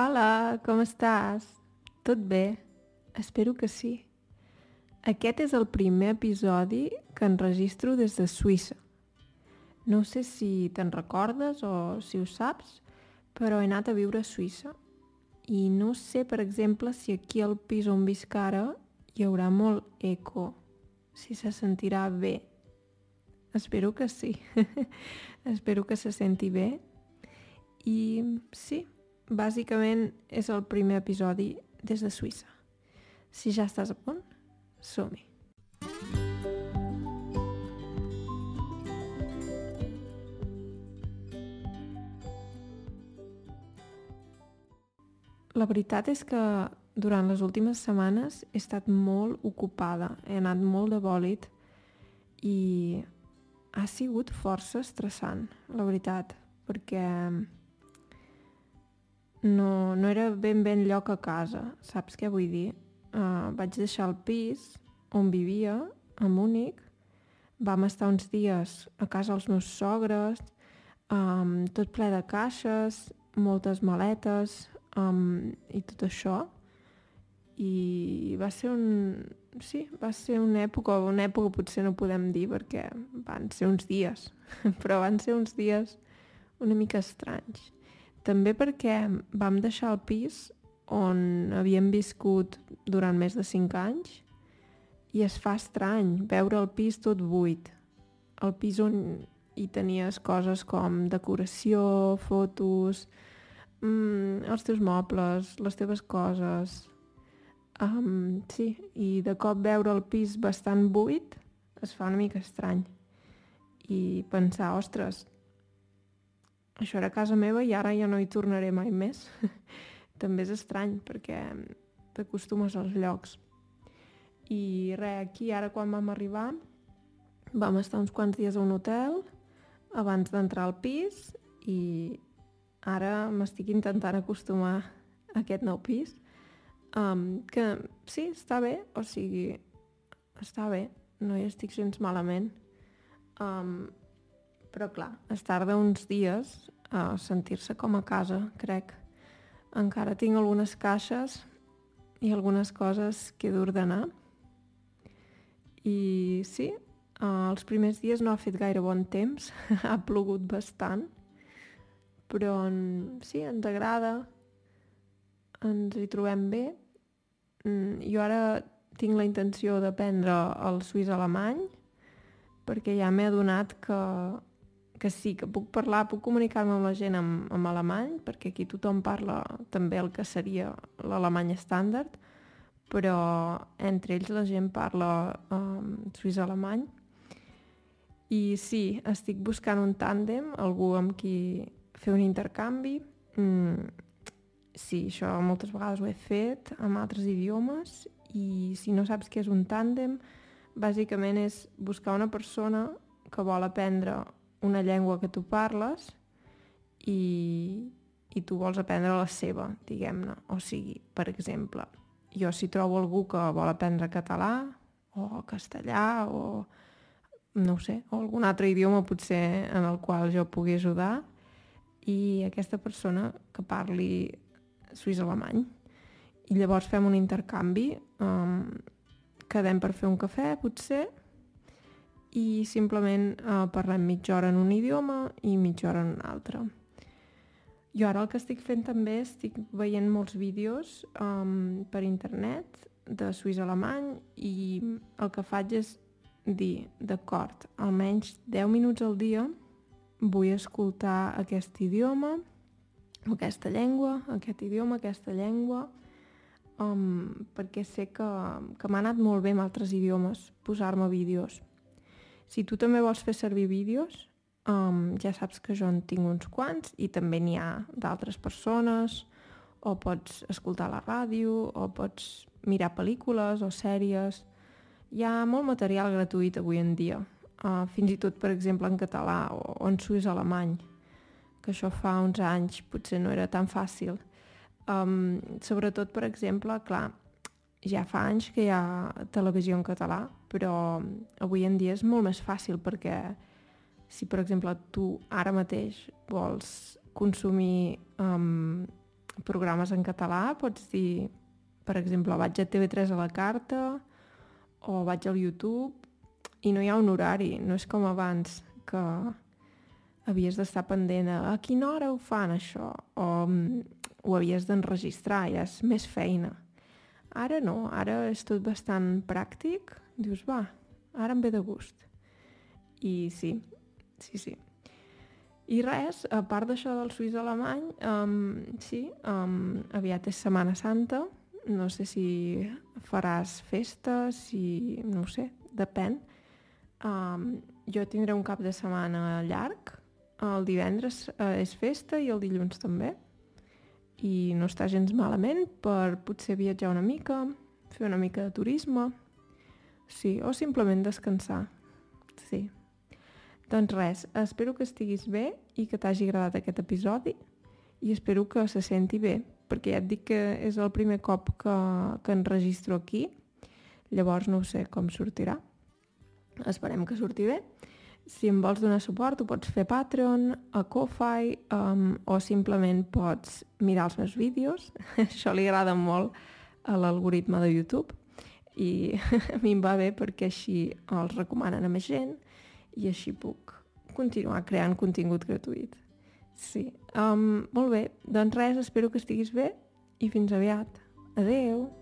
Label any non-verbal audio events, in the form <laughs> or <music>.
Hola, com estàs? Tot bé? Espero que sí. Aquest és el primer episodi que enregistro des de Suïssa. No sé si te'n recordes o si ho saps, però he anat a viure a Suïssa. I no sé, per exemple, si aquí al pis on visc ara hi haurà molt eco, si se sentirà bé. Espero que sí. <laughs> Espero que se senti bé. I sí, bàsicament és el primer episodi des de Suïssa. Si ja estàs a punt, som-hi. La veritat és que durant les últimes setmanes he estat molt ocupada, he anat molt de bòlit i ha sigut força estressant, la veritat, perquè no, no era ben ben lloc a casa, saps què vull dir? Uh, vaig deixar el pis on vivia, a Múnich, vam estar uns dies a casa dels meus sogres, um, tot ple de caixes, moltes maletes um, i tot això. I va ser un... Sí, va ser una època, una època potser no podem dir perquè van ser uns dies, <laughs> però van ser uns dies una mica estranys. També perquè vam deixar el pis on havíem viscut durant més de 5 anys i es fa estrany veure el pis tot buit. El pis on hi tenies coses com decoració, fotos, mm, els teus mobles, les teves coses... Um, sí, i de cop veure el pis bastant buit es fa una mica estrany. I pensar, ostres, això era casa meva i ara ja no hi tornaré mai més. <laughs> També és estrany perquè t'acostumes als llocs. I res, aquí ara quan vam arribar vam estar uns quants dies a un hotel abans d'entrar al pis i ara m'estic intentant acostumar a aquest nou pis, um, que sí, està bé, o sigui, està bé, no hi estic gens malament. Um, però clar, es tarda uns dies a sentir-se com a casa, crec. Encara tinc algunes caixes i algunes coses que he d'ordenar. I sí, els primers dies no ha fet gaire bon temps, <laughs> ha plogut bastant, però sí, ens agrada, ens hi trobem bé. Mm, jo ara tinc la intenció d'aprendre el suís alemany perquè ja m'he adonat que, que sí, que puc parlar, puc comunicar-me amb la gent en, en alemany, perquè aquí tothom parla també el que seria l'alemany estàndard, però entre ells la gent parla um, suís-alemany. I sí, estic buscant un tàndem, algú amb qui fer un intercanvi. Mm, sí, això moltes vegades ho he fet amb altres idiomes i si no saps què és un tàndem, bàsicament és buscar una persona que vol aprendre una llengua que tu parles i, i tu vols aprendre la seva, diguem-ne. O sigui, per exemple, jo si trobo algú que vol aprendre català o castellà o no sé, o algun altre idioma potser en el qual jo pugui ajudar, i aquesta persona que parli suís-alemany. I llavors fem un intercanvi, um, quedem per fer un cafè, potser, i simplement uh, parlem mitja hora en un idioma i mitja hora en un altre. Jo ara el que estic fent també estic veient molts vídeos um, per internet de suís-alemany i el que faig és dir, d'acord, almenys 10 minuts al dia vull escoltar aquest idioma, aquesta llengua, aquest idioma, aquesta llengua, um, perquè sé que, que m'ha anat molt bé amb altres idiomes posar-me vídeos. Si tu també vols fer servir vídeos, um, ja saps que jo en tinc uns quants i també n'hi ha d'altres persones, o pots escoltar la ràdio, o pots mirar pel·lícules o sèries. Hi ha molt material gratuït avui en dia uh, fins i tot, per exemple, en català o, o en suís alemany, que això fa uns anys potser no era tan fàcil. Um, sobretot, per exemple, clar, ja fa anys que hi ha televisió en català, però avui en dia és molt més fàcil perquè si, per exemple, tu ara mateix vols consumir um, programes en català, pots dir, per exemple, vaig a TV3 a la carta o vaig al YouTube i no hi ha un horari, no és com abans que havies d'estar pendent a, a quina hora ho fan això o mm, ho havies d'enregistrar, ja és més feina. Ara no, ara és tot bastant pràctic, dius, va, ara em ve de gust. I sí, sí, sí. I res, a part d'això del suís alemany, um, sí, um, aviat és Setmana Santa, no sé si faràs festes, si... no sé, depèn. Um, jo tindré un cap de setmana llarg, el divendres uh, és festa i el dilluns també, i no està gens malament per potser viatjar una mica, fer una mica de turisme, sí, o simplement descansar, sí. Doncs res, espero que estiguis bé i que t'hagi agradat aquest episodi i espero que se senti bé, perquè ja et dic que és el primer cop que, que enregistro aquí, llavors no sé com sortirà. Esperem que surti bé. Si em vols donar suport, ho pots fer a Patreon, a Ko-Fi, um, o simplement pots mirar els meus vídeos. <laughs> Això li agrada molt a l'algoritme de YouTube i <laughs> a mi em va bé perquè així els recomanen a més gent i així puc continuar creant contingut gratuït. Sí, um, molt bé. Doncs res, espero que estiguis bé i fins aviat. Adeu!